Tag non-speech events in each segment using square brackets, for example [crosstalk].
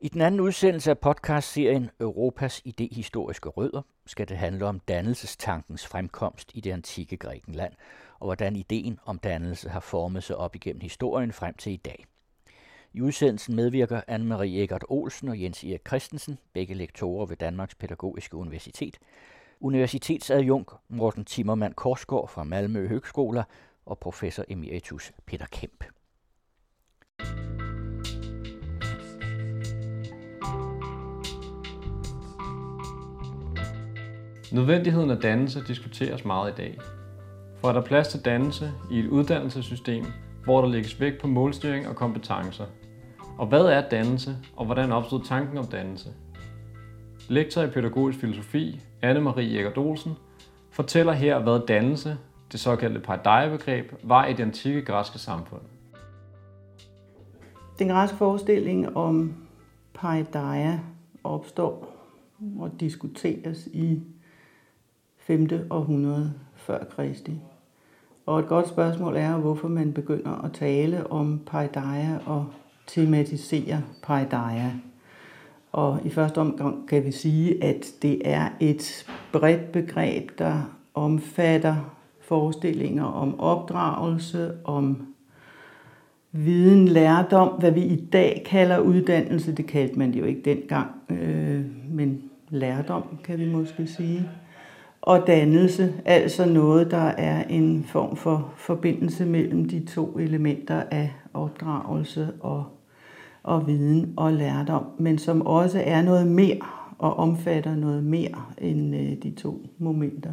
I den anden udsendelse af podcastserien Europas idehistoriske rødder skal det handle om dannelsestankens fremkomst i det antikke Grækenland, og hvordan ideen om dannelse har formet sig op igennem historien frem til i dag. I udsendelsen medvirker Anne-Marie Egert Olsen og Jens Erik Christensen, begge lektorer ved Danmarks Pædagogiske Universitet, universitetsadjunkt Morten Timmermand Korsgaard fra Malmø Høgskoler og professor emeritus Peter Kemp. Nødvendigheden af dannelse diskuteres meget i dag. For er der plads til dannelse i et uddannelsessystem, hvor der lægges vægt på målstyring og kompetencer? Og hvad er dannelse, og hvordan opstod tanken om dannelse? Lektor i pædagogisk filosofi, Anne-Marie Egert Olsen, fortæller her, hvad dannelse, det såkaldte paideia-begreb, var i det antikke græske samfund. Den græske forestilling om paideia opstår og diskuteres i 5. århundrede før Kristi. Og et godt spørgsmål er, hvorfor man begynder at tale om paideia og tematisere paideia. Og i første omgang kan vi sige, at det er et bredt begreb, der omfatter forestillinger om opdragelse, om viden, lærdom, hvad vi i dag kalder uddannelse. Det kaldte man det jo ikke dengang, øh, men lærdom kan vi måske sige og dannelse, altså noget, der er en form for forbindelse mellem de to elementer af opdragelse og, og viden og lærdom, men som også er noget mere og omfatter noget mere end øh, de to momenter.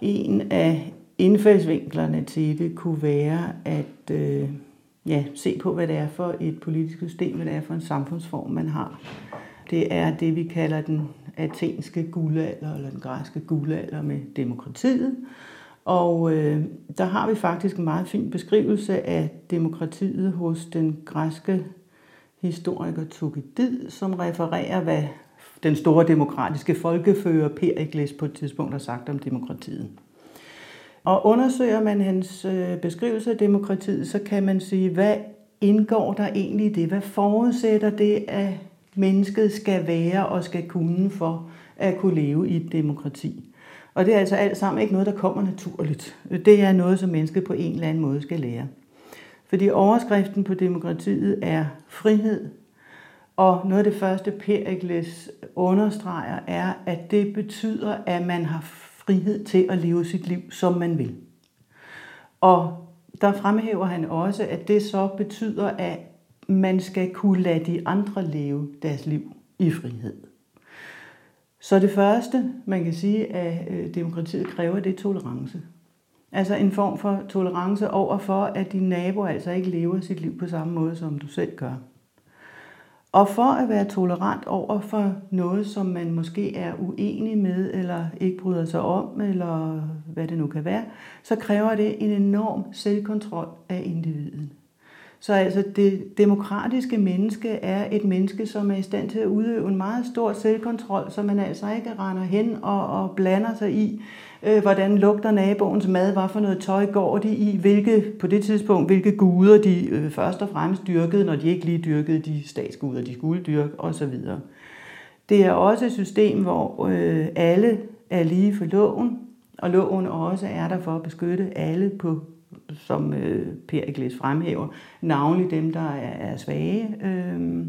En af indfaldsvinklerne til det kunne være at øh, ja, se på, hvad det er for et politisk system, hvad det er for en samfundsform, man har. Det er det, vi kalder den athenske guldalder, eller den græske guldalder med demokratiet. Og øh, der har vi faktisk en meget fin beskrivelse af demokratiet hos den græske historiker Tukidid, som refererer, hvad den store demokratiske folkefører Perikles på et tidspunkt har sagt om demokratiet. Og undersøger man hans øh, beskrivelse af demokratiet, så kan man sige, hvad indgår der egentlig i det? Hvad forudsætter det, at mennesket skal være og skal kunne for at kunne leve i et demokrati. Og det er altså alt sammen ikke noget, der kommer naturligt. Det er noget, som mennesket på en eller anden måde skal lære. Fordi overskriften på demokratiet er frihed. Og noget af det første, Perikles understreger, er, at det betyder, at man har frihed til at leve sit liv, som man vil. Og der fremhæver han også, at det så betyder, at man skal kunne lade de andre leve deres liv i frihed. Så det første, man kan sige, at øh, demokratiet kræver, det er tolerance. Altså en form for tolerance over for, at din nabo altså ikke lever sit liv på samme måde, som du selv gør. Og for at være tolerant over for noget, som man måske er uenig med, eller ikke bryder sig om, eller hvad det nu kan være, så kræver det en enorm selvkontrol af individet. Så altså det demokratiske menneske er et menneske, som er i stand til at udøve en meget stor selvkontrol, så man altså ikke render hen og, og blander sig i, øh, hvordan lugter naboens mad, hvad for noget tøj går de i, hvilke, på det tidspunkt, hvilke guder de øh, først og fremmest dyrkede, når de ikke lige dyrkede de statsguder, de skulle dyrke osv. Det er også et system, hvor øh, alle er lige for loven, og loven også er der for at beskytte alle på som øh, Perikles fremhæver, navnlig dem, der er, er svage. Øh,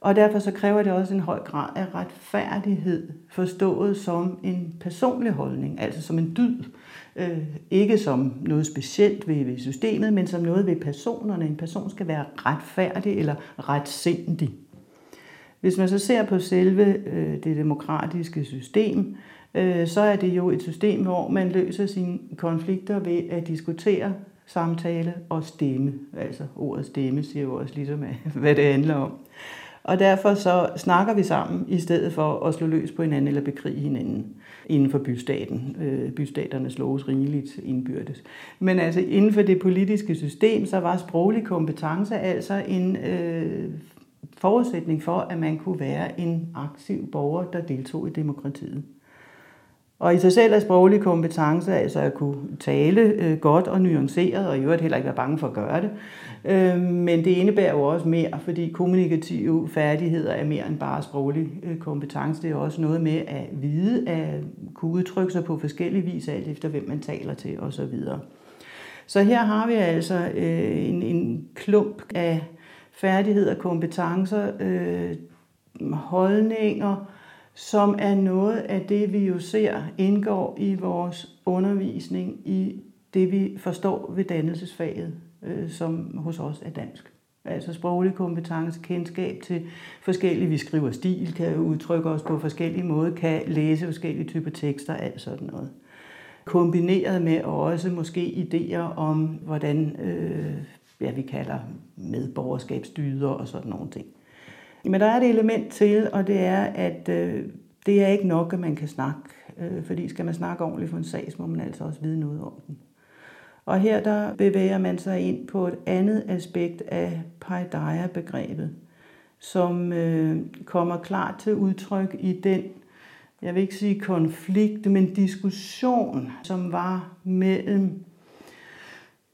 og derfor så kræver det også en høj grad af retfærdighed, forstået som en personlig holdning, altså som en dyd. Øh, ikke som noget specielt ved, ved systemet, men som noget ved personerne. En person skal være retfærdig eller retsindig. Hvis man så ser på selve øh, det demokratiske system, øh, Øh, så er det jo et system, hvor man løser sine konflikter ved at diskutere, samtale og stemme. Altså ordet stemme siger jo også ligesom, [laughs] hvad det handler om. Og derfor så snakker vi sammen, i stedet for at slå løs på hinanden eller bekrige hinanden inden for bystaten. Øh, bystaterne slås rigeligt indbyrdes. Men altså inden for det politiske system, så var sproglig kompetence altså en øh, forudsætning for, at man kunne være en aktiv borger, der deltog i demokratiet. Og i sig selv er sproglig kompetence altså at kunne tale øh, godt og nuanceret, og i øvrigt heller ikke være bange for at gøre det. Øh, men det indebærer jo også mere, fordi kommunikative færdigheder er mere end bare sproglig øh, kompetence. Det er også noget med at vide, at kunne udtrykke sig på forskellige vis, alt efter hvem man taler til osv. Så her har vi altså øh, en, en klump af færdigheder, kompetencer, øh, holdninger, som er noget af det, vi jo ser indgår i vores undervisning i det, vi forstår ved dannelsesfaget, øh, som hos os er dansk. Altså sproglig kompetence, kendskab til forskellige, vi skriver stil, kan udtrykke os på forskellige måder, kan læse forskellige typer tekster, alt sådan noget. Kombineret med også måske idéer om, hvordan øh, ja, vi kalder medborgerskabsdyder og sådan nogle ting. Men der er et element til, og det er, at øh, det er ikke nok, at man kan snakke. Øh, fordi skal man snakke ordentligt for en sag, så må man altså også vide noget om den. Og her der bevæger man sig ind på et andet aspekt af paideia-begrebet, som øh, kommer klart til udtryk i den, jeg vil ikke sige konflikt, men diskussion, som var mellem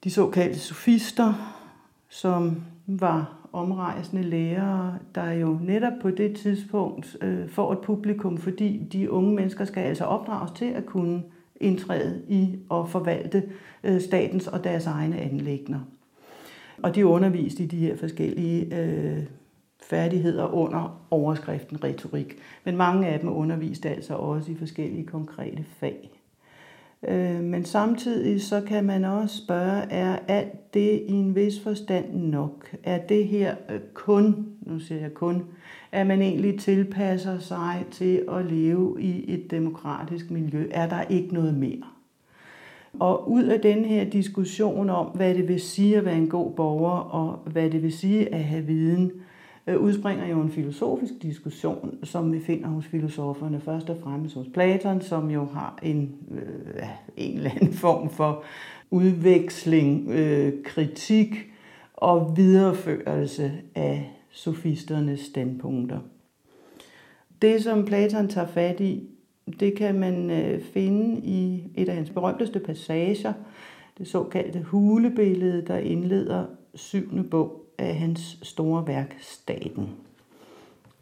de såkaldte sofister, som var omrejsende lærere, der jo netop på det tidspunkt øh, får et publikum, fordi de unge mennesker skal altså opdrages til at kunne indtræde i og forvalte øh, statens og deres egne anlægner. Og de er undervist i de her forskellige øh, færdigheder under overskriften retorik. Men mange af dem er undervist altså også i forskellige konkrete fag. Øh, men samtidig så kan man også spørge, er alt det i en vis forstand nok? Er det her øh, kun, nu siger jeg kun, at man egentlig tilpasser sig til at leve i et demokratisk miljø? Er der ikke noget mere? Og ud af den her diskussion om, hvad det vil sige at være en god borger, og hvad det vil sige at have viden, øh, Øh, udspringer jo en filosofisk diskussion, som vi finder hos filosoferne. Først og fremmest hos Platon, som jo har en, øh, en eller anden form for udveksling, øh, kritik og videreførelse af sofisternes standpunkter. Det, som Platon tager fat i, det kan man øh, finde i et af hans berømteste passager, det såkaldte hulebillede, der indleder syvende bog af hans store værk Staten.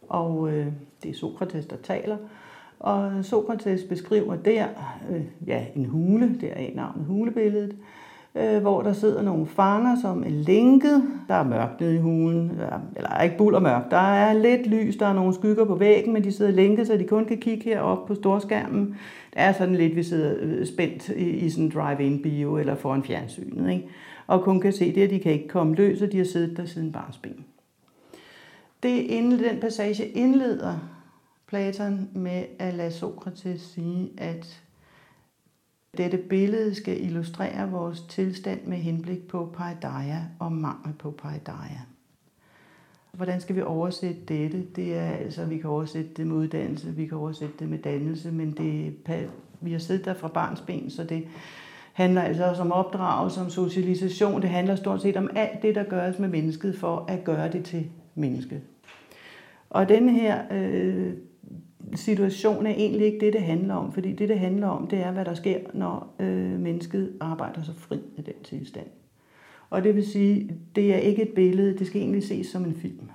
Og øh, det er Sokrates, der taler. Og Sokrates beskriver der øh, ja, en hule, der er navnet hulebilledet, øh, hvor der sidder nogle fanger, som er lænket. Der er mørkt nede i hulen, eller er ikke bul og mørkt. Der er lidt lys, der er nogle skygger på væggen, men de sidder lænket, så de kun kan kigge herop på storskærmen. Det er sådan lidt, vi sidder øh, spændt i, i sådan en drive-in bio eller foran fjernsynet. Ikke? Og kun kan se det, at de kan ikke komme løs, og de har siddet der siden barnsben. Det den passage indleder Platon med at lade Sokrates sige, at dette billede skal illustrere vores tilstand med henblik på paideia og mangel på paideia. Hvordan skal vi oversætte dette? Det er altså, vi kan oversætte det med uddannelse, vi kan oversætte det med dannelse, men det, vi har siddet der fra barns ben, så det handler altså også om opdragelse, om socialisation. Det handler stort set om alt det, der gøres med mennesket for at gøre det til menneske. Og den her øh, situation er egentlig ikke det, det handler om, fordi det, det handler om, det er, hvad der sker, når øh, mennesket arbejder sig fri af den tilstand. Og det vil sige, det er ikke et billede, det skal egentlig ses som en film.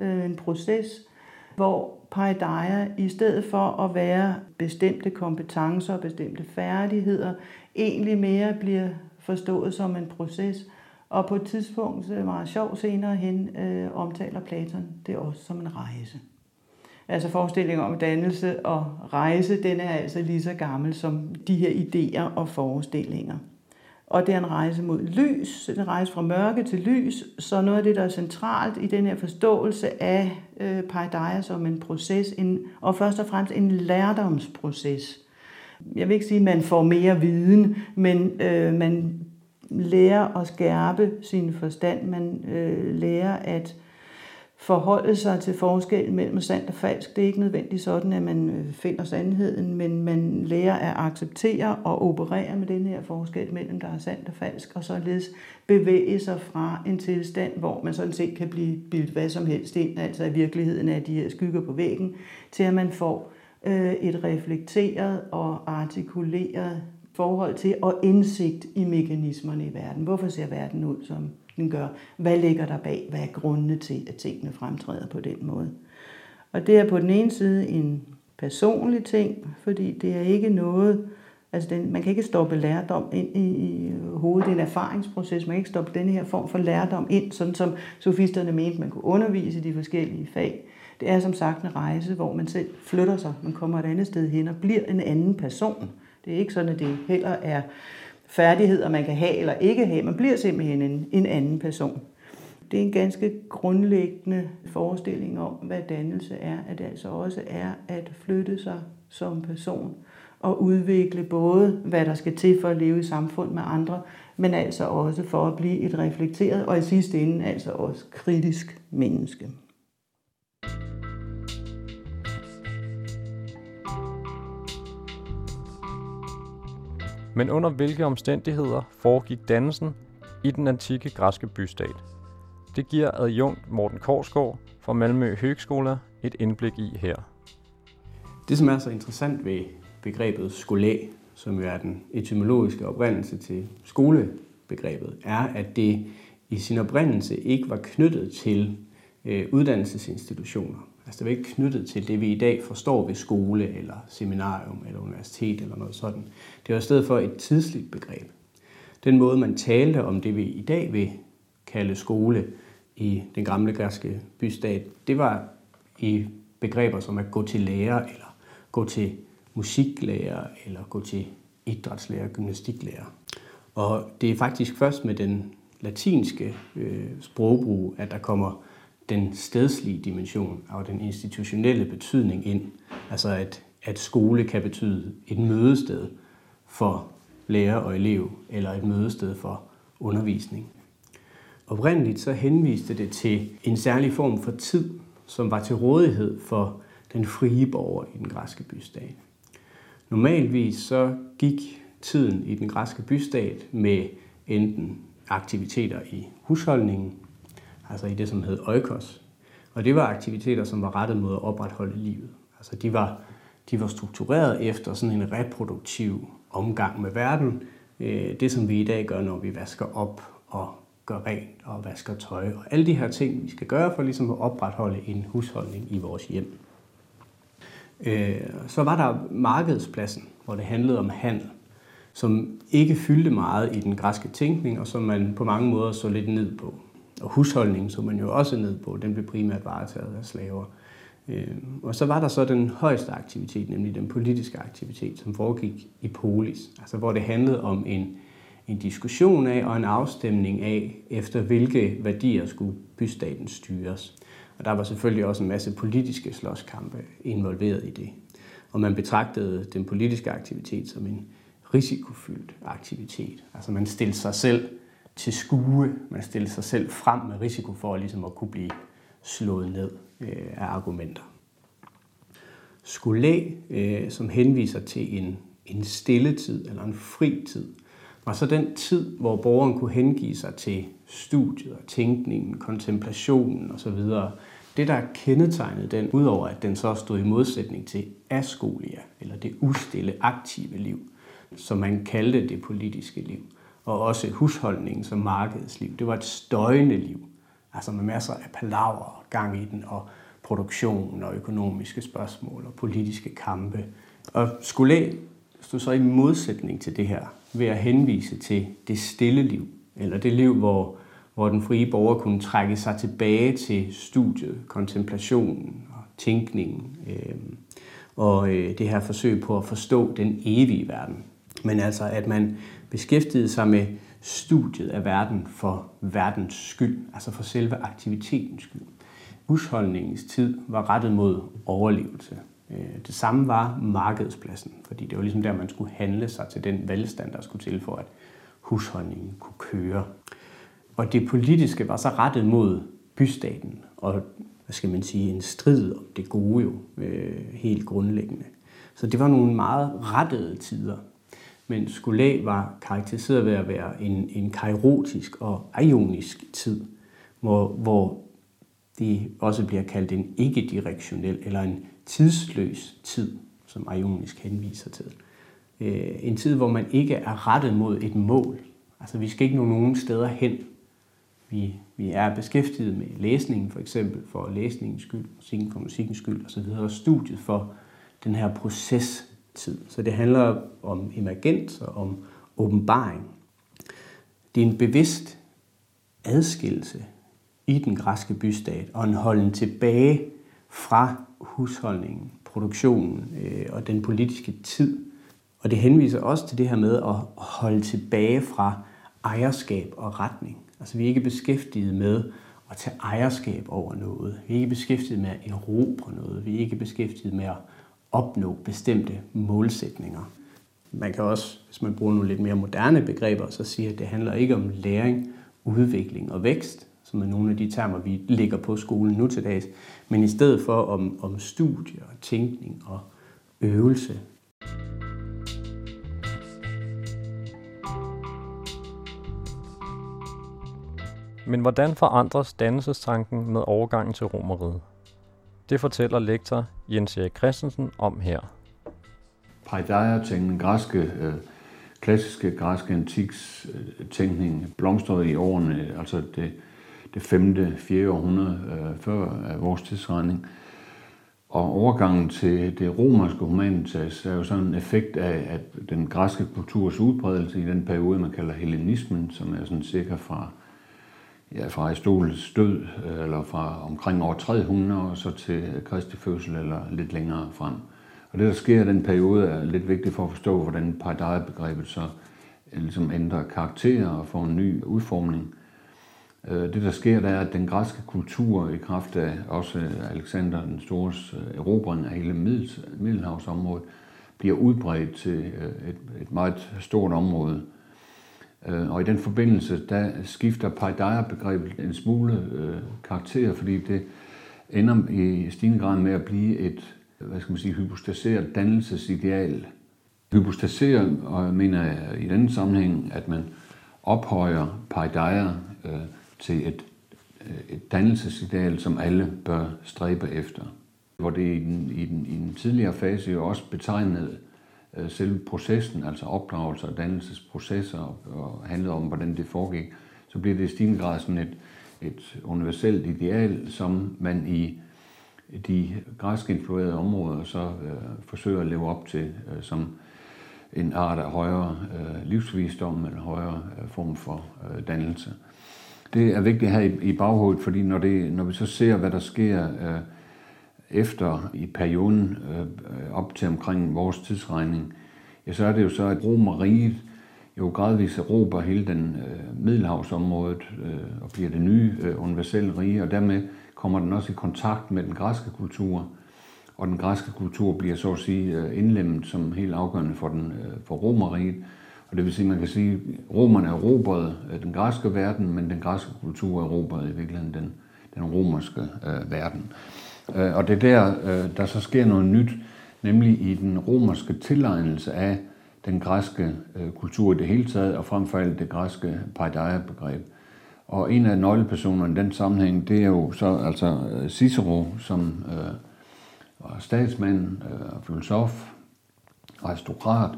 Øh, en proces, hvor paideia i stedet for at være bestemte kompetencer og bestemte færdigheder, egentlig mere bliver forstået som en proces. Og på et tidspunkt, det meget sjovt senere hen, øh, omtaler Platon det også som en rejse. Altså forestillingen om dannelse og rejse, den er altså lige så gammel som de her idéer og forestillinger. Og det er en rejse mod lys, en rejse fra mørke til lys. Så noget af det, der er centralt i den her forståelse af øh, paideia som en proces, en, og først og fremmest en lærdomsproces. Jeg vil ikke sige, at man får mere viden, men øh, man lærer at skærpe sin forstand. Man øh, lærer at forholde sig til forskel mellem sandt og falsk. Det er ikke nødvendigt sådan, at man øh, finder sandheden, men man lærer at acceptere og operere med den her forskel mellem, der er sandt og falsk, og således bevæge sig fra en tilstand, hvor man sådan set kan blive bildt hvad som helst ind, altså i virkeligheden af de her skygger på væggen, til at man får øh, et reflekteret og artikuleret forhold til og indsigt i mekanismerne i verden. Hvorfor ser verden ud, som den gør? Hvad ligger der bag? Hvad er grundene til, at tingene fremtræder på den måde? Og det er på den ene side en personlig ting, fordi det er ikke noget, altså den, man kan ikke stoppe lærdom ind i, i hovedet, det er en erfaringsproces, man kan ikke stoppe den her form for lærdom ind, sådan som sofisterne mente, man kunne undervise i de forskellige fag. Det er som sagt en rejse, hvor man selv flytter sig, man kommer et andet sted hen og bliver en anden person. Det er ikke sådan, at det heller er færdigheder, man kan have eller ikke have. Man bliver simpelthen en, en anden person. Det er en ganske grundlæggende forestilling om, hvad dannelse er, at det altså også er at flytte sig som person og udvikle både, hvad der skal til for at leve i samfund med andre, men altså også for at blive et reflekteret og i sidste ende altså også kritisk menneske. Men under hvilke omstændigheder foregik dannelsen i den antikke græske bystat? Det giver adjunkt Morten Korsgaard fra Malmø Høgskole et indblik i her. Det, som er så interessant ved begrebet skolæ, som jo er den etymologiske oprindelse til skolebegrebet, er, at det i sin oprindelse ikke var knyttet til øh, uddannelsesinstitutioner. Altså det var ikke knyttet til det, vi i dag forstår ved skole, eller seminarium, eller universitet, eller noget sådan. Det var i stedet for et tidsligt begreb. Den måde, man talte om det, vi i dag vil kalde skole i den gamle græske bystat, det var i begreber som at gå til lærer, eller gå til musiklærer, eller gå til idrætslærer, gymnastiklærer. Og det er faktisk først med den latinske øh, sprogbrug, at der kommer den stedslige dimension og den institutionelle betydning ind. Altså at, at skole kan betyde et mødested for lærer og elev, eller et mødested for undervisning. Oprindeligt så henviste det til en særlig form for tid, som var til rådighed for den frie borger i den græske bystat. Normalvis så gik tiden i den græske bystat med enten aktiviteter i husholdningen, altså i det, som hed oikos. Og det var aktiviteter, som var rettet mod at opretholde livet. Altså de var, de var struktureret efter sådan en reproduktiv omgang med verden. Øh, det, som vi i dag gør, når vi vasker op og gør rent og vasker tøj. Og alle de her ting, vi skal gøre for ligesom at opretholde en husholdning i vores hjem. Øh, så var der markedspladsen, hvor det handlede om handel, som ikke fyldte meget i den græske tænkning, og som man på mange måder så lidt ned på. Og husholdningen så man jo også ned på, den blev primært varetaget af slaver. Øhm, og så var der så den højeste aktivitet, nemlig den politiske aktivitet, som foregik i polis, altså hvor det handlede om en, en diskussion af og en afstemning af, efter hvilke værdier skulle bystaten styres. Og der var selvfølgelig også en masse politiske slåskampe involveret i det. Og man betragtede den politiske aktivitet som en risikofyldt aktivitet. Altså man stillede sig selv til skue, man stillede sig selv frem med risiko for ligesom at kunne blive slået ned øh, af argumenter. Skolæ, øh, som henviser til en, en stilletid eller en fri tid, var så den tid, hvor borgeren kunne hengive sig til studiet, og tænkningen, kontemplationen osv. Det, der kendetegnede den, udover at den så stod i modsætning til askolia, eller det ustille, aktive liv, som man kaldte det politiske liv, og også husholdningen som markedsliv. Det var et støjende liv, altså med masser af palaver og gang i den, og produktion og økonomiske spørgsmål og politiske kampe. Og skulle stod så i modsætning til det her ved at henvise til det stille liv, eller det liv, hvor, hvor den frie borger kunne trække sig tilbage til studiet, kontemplationen og tænkningen, øh, og øh, det her forsøg på at forstå den evige verden. Men altså, at man beskæftigede sig med studiet af verden for verdens skyld, altså for selve aktivitetens skyld. Husholdningens tid var rettet mod overlevelse. Øh, det samme var markedspladsen, fordi det var ligesom der, man skulle handle sig til den velstand, der skulle til for, at husholdningen kunne køre. Og det politiske var så rettet mod bystaten, og hvad skal man sige, en strid om det gode jo, øh, helt grundlæggende. Så det var nogle meget rettede tider. Men skolæ var karakteriseret ved at være en, en kairotisk og ionisk tid, hvor, hvor det også bliver kaldt en ikke-direktionel eller en tidsløs tid. som Ionisk henviser til. Øh, en tid, hvor man ikke er rettet mod et mål. Altså vi skal ikke nå nogen steder hen. Vi, vi er beskæftiget med læsningen for eksempel, for læsningens skyld, musikken for musikkens skyld osv., og studiet for den her proces, tid. Så det handler om emergens og om åbenbaring. Det er en bevidst adskillelse i den græske bystat og en holden tilbage fra husholdningen, produktionen øh, og den politiske tid. Og det henviser også til det her med at holde tilbage fra ejerskab og retning. Altså vi er ikke beskæftiget med at tage ejerskab over noget. Vi er ikke beskæftiget med at erobre noget. Vi er ikke beskæftiget med at opnå bestemte målsætninger. Man kan også, hvis man bruger nogle lidt mere moderne begreber, så sige, at det handler ikke om læring, udvikling og vækst, som er nogle af de termer, vi ligger på skolen nu til dags, men i stedet for om, om studie og tænkning og øvelse. Men hvordan forandres dannelsestanken med overgangen til romeriet? Det fortæller lektor Jens Erik Christensen om her. Paideia-tænkningen, græske, øh, klassiske græske antiks øh, tænkning blomstrede i årene, altså det, det 5. 4. århundrede øh, før øh, vores tidsregning. Og overgangen til det romerske humanitas er jo sådan en effekt af at den græske kulturs udbredelse i den periode, man kalder hellenismen, som er sådan cirka fra ja, fra Aristoteles død, eller fra omkring år 300 og så til Kristi fødsel, eller lidt længere frem. Og det, der sker i den periode, er lidt vigtigt for at forstå, hvordan paradigmebegrebet så øh, ligesom ændrer karakter og får en ny udformning. Øh, det, der sker, der er, at den græske kultur, i kraft af også Alexander den Stores øh, erobring af hele Middelhavsområdet, bliver udbredt til et, et meget stort område. Øh, og i den forbindelse, der skifter paideia-begrebet en smule øh, karakter, fordi det ender i stigende grad med at blive et, hvad skal man sige, hypostaseret dannelsesideal. Hypostaseret, og jeg mener jeg i denne sammenhæng, at man ophøjer paideia øh, til et, øh, et dannelsesideal, som alle bør stræbe efter. Hvor det i den, i den, i den tidligere fase jo også betegnede Øh, Øh, selve processen, altså opdragelse og dannelsesprocesser, og handlede om, hvordan det foregik, så bliver det i stigende grad sådan et, et universelt ideal, som man i de græsk influerede områder så øh, forsøger at leve op til øh, som en art af højere øh, livsvisdom eller højere øh, form for øh, dannelse. Det er vigtigt her i, i baghovedet, fordi når, det, når vi så ser, hvad der sker øh, efter i perioden øh, op til omkring vores tidsregning, ja, så er det jo så, at Romeriet jo gradvist erobrer hele den øh, middelhavsområdet øh, og bliver det nye øh, universelle rige, og dermed kommer den også i kontakt med den græske kultur, og den græske kultur bliver så at sige øh, indlemmet som helt afgørende for, den, øh, for Romeriet. Og det vil sige, man kan sige, at romerne erobrede øh, den græske verden, men den græske kultur erobrede i virkeligheden den, den romerske øh, verden. Øh, og det er der, øh, der så sker noget nyt, nemlig i den romerske tilegnelse af den græske øh, kultur i det hele taget, og frem for alt det græske paideia-begreb. Og en af nøglepersonerne i den sammenhæng, det er jo så altså Cicero, som øh, var statsmand, øh, filosof, aristokrat,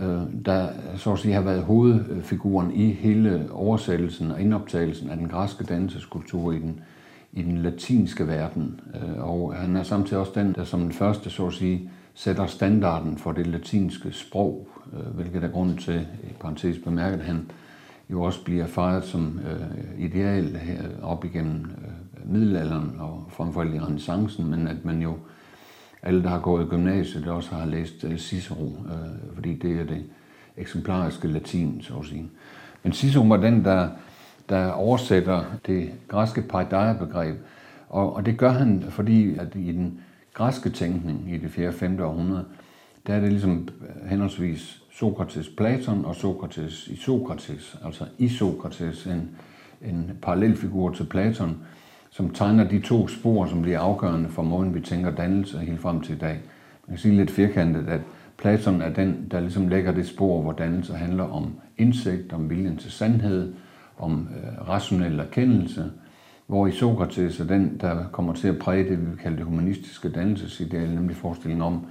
øh, der så at sige har været hovedfiguren i hele oversættelsen og indoptagelsen af den græske dannelseskultur i den i den latinske verden. Øh, og han er samtidig også den, der som den første, så at sige, sætter standarden for det latinske sprog, øh, hvilket er grund til, i parentes bemærket, at han jo også bliver fejret som øh, ideal her op igennem middelalderen og frem for alt i renaissancen, men at man jo, alle der har gået i gymnasiet, også har læst Cicero, fordi det er det eksemplariske latin, så at sige. Men Cicero var den, der der oversætter det græske paideia-begreb. Og, og det gør han, fordi at i den græske tænkning i det 4. og 5. århundrede, der er det ligesom øh, henholdsvis Sokrates Platon og Sokrates i Sokrates, altså i Sokrates, en, en parallelfigur til Platon, som tegner de to spor, som bliver afgørende for måden, vi tænker dannelse helt frem til i dag. Man kan sige lidt firkantet, at Platon er den, der ligesom lægger det spor, hvor dannelse handler om indsigt, om viljen til sandhed, om øh, rationel erkendelse, hvor i Sokrates er den, der kommer til at præge det, vi vil kalde det humanistiske dannelsesideal, nemlig forestillingen om,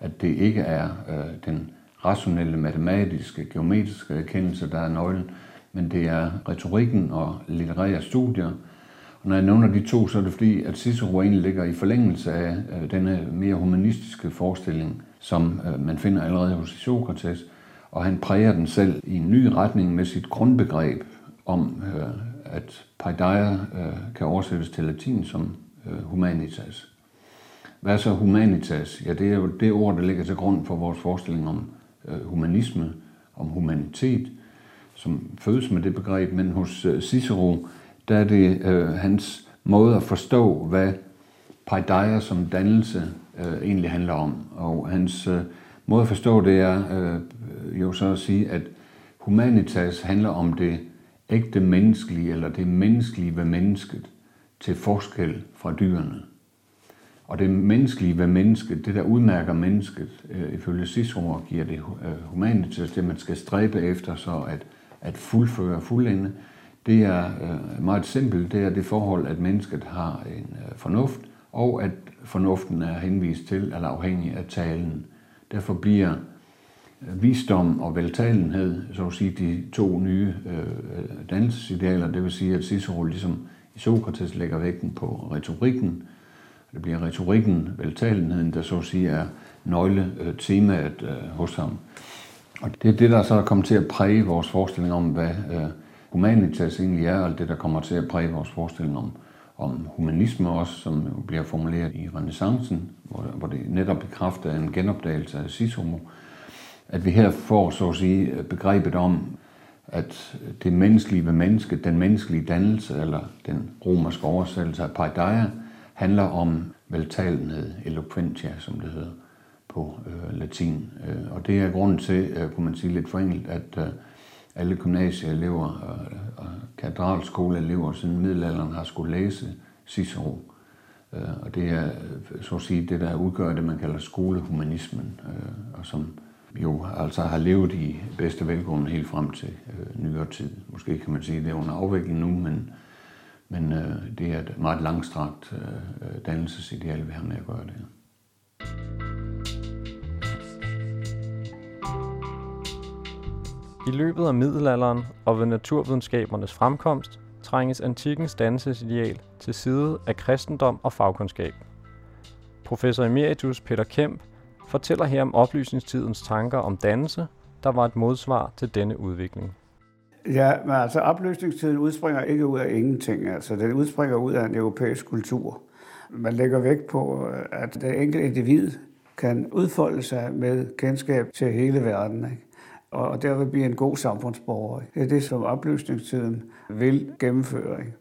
at det ikke er øh, den rationelle, matematiske, geometriske erkendelse, der er nøglen, men det er retorikken og litterære studier. Og når jeg nævner de to, så er det fordi, at Cicero egentlig ligger i forlængelse af øh, denne mere humanistiske forestilling, som øh, man finder allerede hos Sokrates, og han præger den selv i en ny retning med sit grundbegreb om, øh, at paideia øh, kan oversættes til latin som øh, humanitas. Hvad er så humanitas? Ja, det er jo det ord, der ligger til grund for vores forestilling om øh, humanisme, om humanitet, som fødes med det begreb, men hos Cicero, der er det øh, hans måde at forstå, hvad paideia som dannelse øh, egentlig handler om. Og hans øh, måde at forstå det er øh, jo så at sige, at humanitas handler om det ægte menneskelige, eller det menneskelige ved mennesket, til forskel fra dyrene. Og det menneskelige ved mennesket, det der udmærker mennesket, øh, ifølge Cicero giver det øh, humanitas, det man skal stræbe efter, så at, at fuldføre, fuldende, det er øh, meget simpelt. Det er det forhold, at mennesket har en øh, fornuft, og at fornuften er henvist til eller afhængig af talen. Derfor bliver visdom og veltalenhed, så at sige, de to nye øh, dannelsesidealer. Det vil sige, at Cicero ligesom i Sokrates lægger vægten på retorikken. Det bliver retorikken, veltalenheden, der så at sige er nøgletemaet øh, øh, hos ham. Og det er det, der så er kommet til at præge vores forestilling om, hvad øh, humanitas egentlig er, og det, der kommer til at præge vores forestilling om, om humanisme også, som bliver formuleret i renaissancen, hvor, hvor det netop i kraft af en genopdagelse af Cicero, at vi her får, så at sige, begrebet om, at det menneskelige ved mennesket, den menneskelige dannelse, eller den romerske oversættelse af paideia, handler om veltalenhed, eloquentia, som det hedder på øh, latin. Øh, og det er grunden til, øh, kunne man sige lidt forenkelt, at øh, alle gymnasieelever og, og katedralskoleelever siden middelalderen har skulle læse Cicero. Øh, og det er øh, så at sige det, der udgør det, man kalder skolehumanismen, øh, og som jo altså har levet i bedste velgående helt frem til øh, nyere tid. Måske kan man sige, at det er under afvikling nu, men, men øh, det er et meget langstrakt øh, øh, dannelsesideal, vi har med at gøre det. I løbet af middelalderen og ved naturvidenskabernes fremkomst trænges antikkens dannelsesideal til side af kristendom og fagkundskab. Professor emeritus Peter Kemp fortæller her om oplysningstidens tanker om dannelse, der var et modsvar til denne udvikling. Ja, men altså oplysningstiden udspringer ikke ud af ingenting. Altså, den udspringer ud af en europæisk kultur. Man lægger vægt på, øh, at det enkelte individ kan udfolde sig med kendskab til hele verden. Ikke? og derved blive en god samfundsborger. Det er det, som oplysningstiden vil gennemføre. Ikke?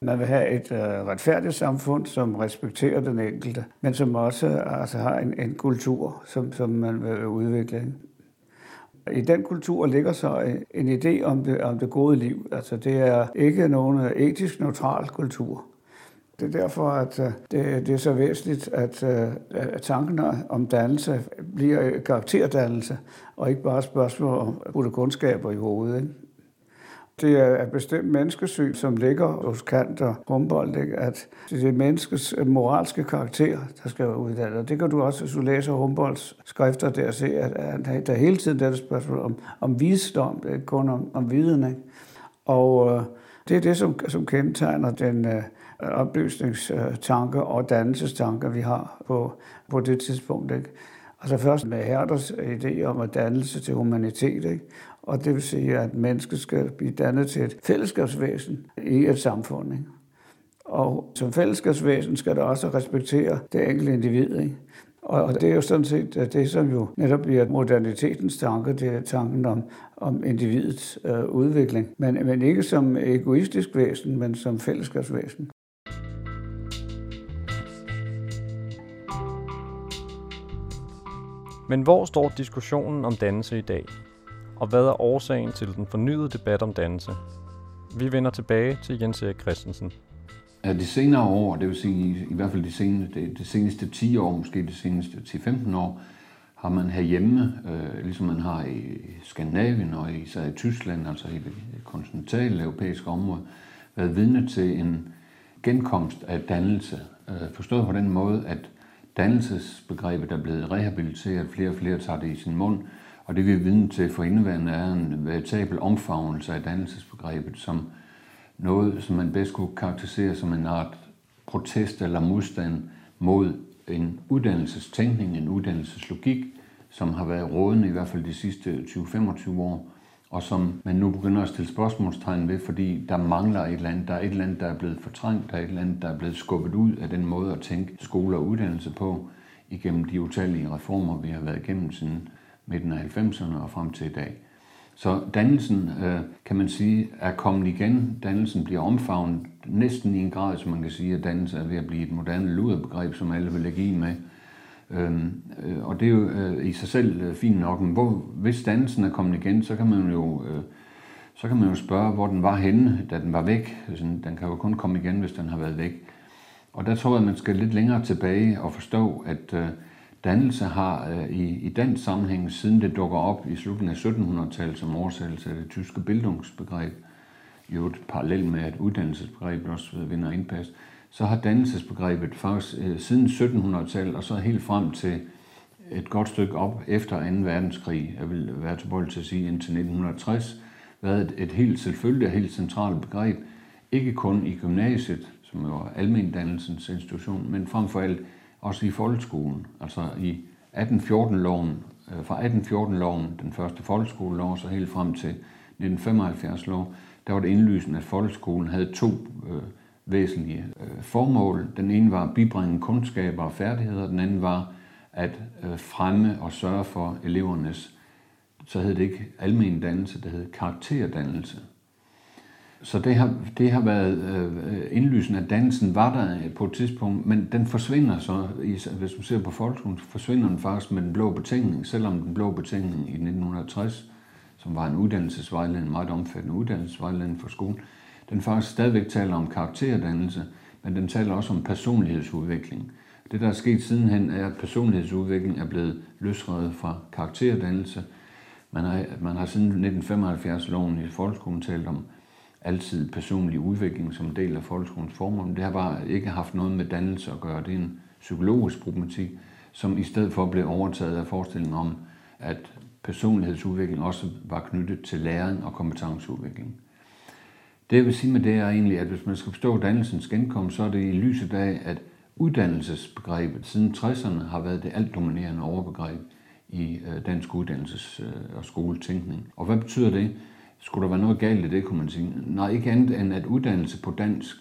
Man vil have et øh, retfærdigt samfund, som respekterer den enkelte, men som også altså, har en, en kultur, som, som man vil udvikle. I den kultur ligger så en idé om det, om det gode liv. Altså det er ikke nogen etisk neutral kultur. Det er derfor, at øh, det, det er så væsentligt, at, øh, at tanken om dannelse bliver karakterdannelse, og ikke bare spørgsmål om at putte kundskaber i hovedet. Ikke? Det er et bestemt menneskesyn, som ligger hos Kant og Humboldt, ikke? at det er menneskets øh, moralske karakter, der skal være uddannet. det kan du også, hvis du læser Humboldts skrifter der, se, at der hele tiden er det spørgsmål om, om visdom, det kun om, om viden. Ikke? Og øh, det er det, som, som kendetegner den, øh, oplysningstanke og dannelsestanke, vi har på, på det tidspunkt. Ikke? Altså først med Herders idé om at dannelse til humanitet, ikke? Og det vil sige, at mennesket skal blive dannet til et fællesskabsvæsen i et samfund. Ikke? Og som fællesskabsvæsen skal det også respektere det enkelte individ. Ikke? Og det er jo sådan set det, som jo netop bliver modernitetens tanke, det er tanken om, om individets øh, udvikling. Men, men ikke som egoistisk væsen, men som fællesskabsvæsen. Men hvor står diskussionen om dannelse i dag? Og hvad er årsagen til den fornyede debat om dannelse? Vi vender tilbage til Jens Erik Christensen. Ja, de senere år, det vil sige i hvert fald de seneste, de, de seneste 10 år, måske de seneste 10-15 år, har man herhjemme, øh, ligesom man har i Skandinavien og især i Tyskland, altså i det kontinentale europæiske område, været vidne til en genkomst af dannelse. Øh, forstået på den måde, at dannelsesbegrebet er blevet rehabiliteret, flere og flere tager det i sin mund, og det vi er vidne til for indværende er en veritabel omfavnelse af dannelsesbegrebet som noget, som man bedst kunne karakterisere som en art protest eller modstand mod en uddannelsestænkning, en uddannelseslogik, som har været rådende i hvert fald de sidste 20-25 år, og som man nu begynder at stille spørgsmålstegn ved, fordi der mangler et eller andet. Der er et eller andet, der er blevet fortrængt, der er et eller andet, der er blevet skubbet ud af den måde at tænke skole og uddannelse på igennem de utallige reformer, vi har været igennem siden midten af 90'erne og frem til i dag. Så dannelsen, øh, kan man sige, er kommet igen. Dannelsen bliver omfavnet næsten i en grad, som man kan sige, at dannelse er ved at blive et moderne luderbegreb, som alle vil lægge i med. Øhm, øh, og det er jo øh, i sig selv øh, fint nok, men hvor, hvis dansen er kommet igen, så kan man jo øh, så kan man jo spørge, hvor den var henne, da den var væk. Altså, den kan jo kun komme igen, hvis den har været væk. Og der tror jeg, at man skal lidt længere tilbage og forstå, at øh, dannelse har øh, i, i dansk sammenhæng, siden det dukker op i slutningen af 1700-tallet som oversættelse af det tyske bildungsbegreb, jo et parallel med, at uddannelsesbegrebet også øh, vinder indpas, så har dannelsesbegrebet faktisk øh, siden 1700-tallet og så helt frem til et godt stykke op efter 2. verdenskrig, jeg vil være tilbøjelig til at sige indtil 1960, været et, et helt selvfølgeligt og helt centralt begreb, ikke kun i gymnasiet, som jo er almendannelsens institution, men frem for alt også i folkeskolen. Altså i 1814-loven, øh, fra 1814-loven, den første folkeskolelov, så helt frem til 1975-lov, der var det indlysende, at folkeskolen havde to øh, væsentlige øh, formål. Den ene var at bibringe kundskaber og færdigheder, den anden var at øh, fremme og sørge for elevernes, så hed det ikke almen dannelse, det hed karakterdannelse. Så det har, det har været øh, indlysende, at dansen var der øh, på et tidspunkt, men den forsvinder så, hvis man ser på folkeskolen, forsvinder den faktisk med den blå betingning, selvom den blå betingning i 1960, som var en uddannelsesvejledning, en meget omfattende uddannelsesvejledning for skolen, den faktisk stadigvæk taler om karakterdannelse, men den taler også om personlighedsudvikling. Det, der er sket sidenhen, er, at personlighedsudvikling er blevet løsredet fra karakterdannelse. Man har, man har siden 1975-loven i folkeskolen talt om altid personlig udvikling som del af folkeskolens formål, det har bare ikke haft noget med dannelse at gøre. Det er en psykologisk problematik, som i stedet for blev overtaget af forestillingen om, at personlighedsudvikling også var knyttet til læring og kompetenceudvikling. Det jeg vil sige med det er egentlig, at hvis man skal forstå dannelsens genkomst, så er det i lyset af, at uddannelsesbegrebet siden 60'erne har været det alt dominerende overbegreb i øh, dansk uddannelses- øh, og skoletænkning. Og hvad betyder det? Skulle der være noget galt i det, kunne man sige? Nej, ikke andet end, at uddannelse på dansk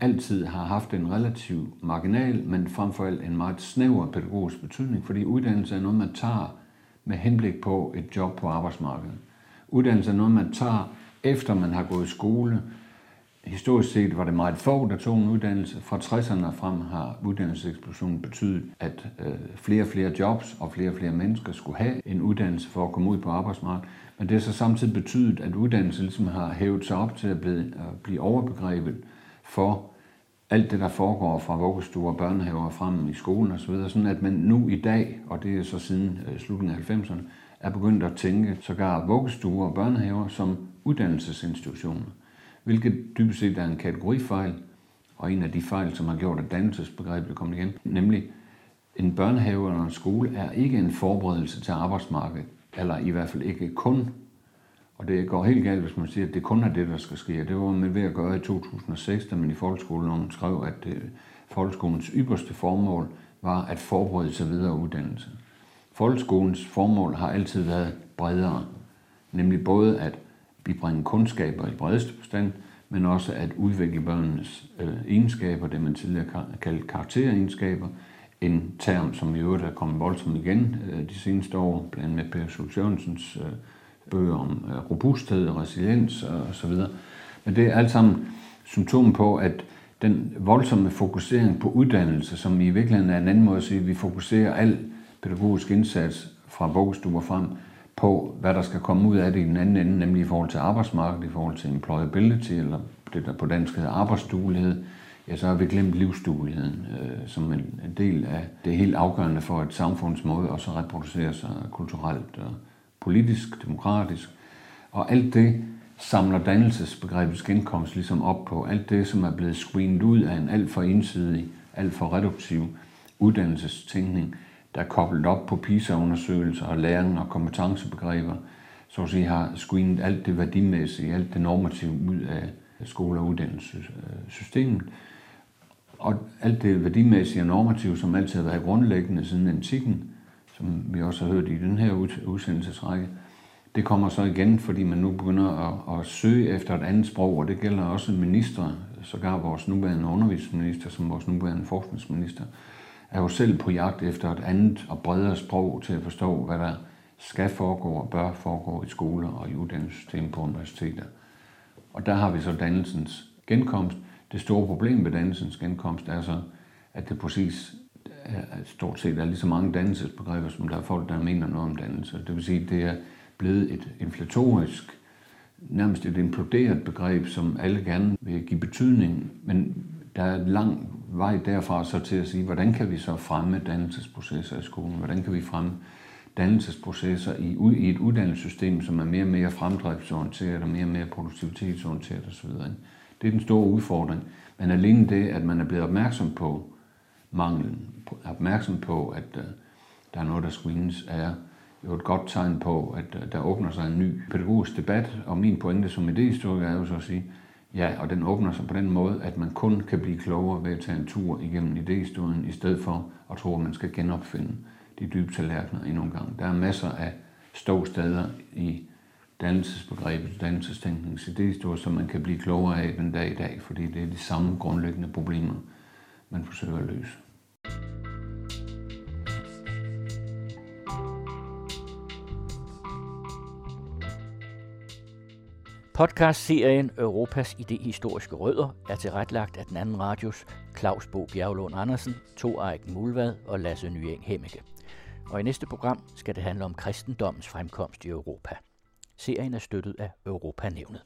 altid har haft en relativ marginal, men frem for alt en meget snæver pædagogisk betydning, fordi uddannelse er noget, man tager med henblik på et job på arbejdsmarkedet. Uddannelse er noget, man tager efter man har gået i skole. Historisk set var det meget få, der tog en uddannelse. Fra 60'erne frem har uddannelseseksplosionen betydet, at øh, flere og flere jobs og flere og flere mennesker skulle have en uddannelse for at komme ud på arbejdsmarkedet. Men det har så samtidig betydet, at uddannelse ligesom har hævet sig op til at blive, at blive overbegrebet for alt det, der foregår fra vuggestuer og børnehaver frem i skolen osv., sådan at man nu i dag, og det er så siden øh, slutningen af 90'erne, er begyndt at tænke sågar vuggestuer og børnehaver som uddannelsesinstitutioner, hvilket dybest set er en kategorifejl, og en af de fejl, som har gjort, at dannelsesbegrebet er kommet igen, nemlig en børnehave eller en skole er ikke en forberedelse til arbejdsmarkedet, eller i hvert fald ikke kun. Og det går helt galt, hvis man siger, at det kun er det, der skal ske. Det var man ved at gøre i 2006, da man i folkeskolen skrev, at øh, folkeskolens ypperste formål var at forberede sig videre uddannelse. Folkeskolens formål har altid været bredere, nemlig både at bibringe kundskaber i bredeste forstand, men også at udvikle børnenes øh, egenskaber, det man tidligere kaldte karakteregenskaber, en term, som i øvrigt er kommet voldsomt igen øh, de seneste år, blandt andet med Per Schultz Jørgensens øh, bøger om øh, robusthed, resiliens og, og så videre. Men det er alt sammen symptom på, at den voldsomme fokusering på uddannelse, som i virkeligheden er en anden måde at sige, at vi fokuserer al pædagogisk indsats fra vuggestuer frem på, hvad der skal komme ud af det i den anden ende, nemlig i forhold til arbejdsmarkedet, i forhold til employability, eller det der på dansk hedder arbejdsduelighed, ja, så har vi glemt livsdueligheden øh, som en, en del af det helt afgørende for et samfunds måde også at reproducere sig kulturelt og politisk, demokratisk. Og alt det samler dannelsesbegrebets genkomst ligesom op på. Alt det, som er blevet screenet ud af en alt for ensidig, alt for reduktiv uddannelsestænkning, der er koblet op på PISA-undersøgelser og læring og kompetencebegreber, så at sige har screenet alt det værdimæssige, alt det normative ud af skole- og uddannelsessystemet. Og alt det værdimæssige og normative, som altid har været grundlæggende siden antikken, som vi også har hørt i den her udsendelsesrække, det kommer så igen, fordi man nu begynder at, at søge efter et andet sprog, og det gælder også ministre, sågar vores nuværende undervisningsminister, som vores nuværende forskningsminister, er jo selv på jagt efter et andet og bredere sprog til at forstå, hvad der skal foregå og bør foregå i skoler og i uddannelsessystemet på universiteter. Og der har vi så dannelsens genkomst. Det store problem ved dannelsens genkomst er så, at det præcis er, stort set er lige så mange dannelsesbegreber, som der er folk, der mener noget om dannelse. Det vil sige, at det er blevet et inflatorisk, nærmest et imploderet begreb, som alle gerne vil give betydning, men der er lang vej derfra så til at sige, hvordan kan vi så fremme dannelsesprocesser i skolen? Hvordan kan vi fremme dannelsesprocesser i, i et uddannelsessystem, som er mere og mere fremdriftsorienteret og mere og mere produktivitetsorienteret osv. Det er den store udfordring. Men alene det, at man er blevet opmærksom på manglen, opmærksom på, at uh, der er noget, der screens, er jo et godt tegn på, at uh, der åbner sig en ny pædagogisk debat, og min pointe som idéhistoriker er jo så at sige, ja, og den åbner sig på den måde, at man kun kan blive klogere ved at tage en tur igennem idéhistorien, i stedet for at tro, at man skal genopfinde de dybe tallerkener endnu en gang. Der er masser af ståsteder i dannelsesbegrebet, dannelsestænkningens idéhistorie, som man kan blive klogere af den dag i dag, fordi det er de samme grundlæggende problemer, man forsøger at løse. Podcast-serien Europas idehistoriske rødder er tilrettelagt af den anden radios Claus Bo Bjerglund Andersen, To Eik Mulvad og Lasse Nyeng Hemmeke. Og i næste program skal det handle om kristendommens fremkomst i Europa. Serien er støttet af Europanævnet.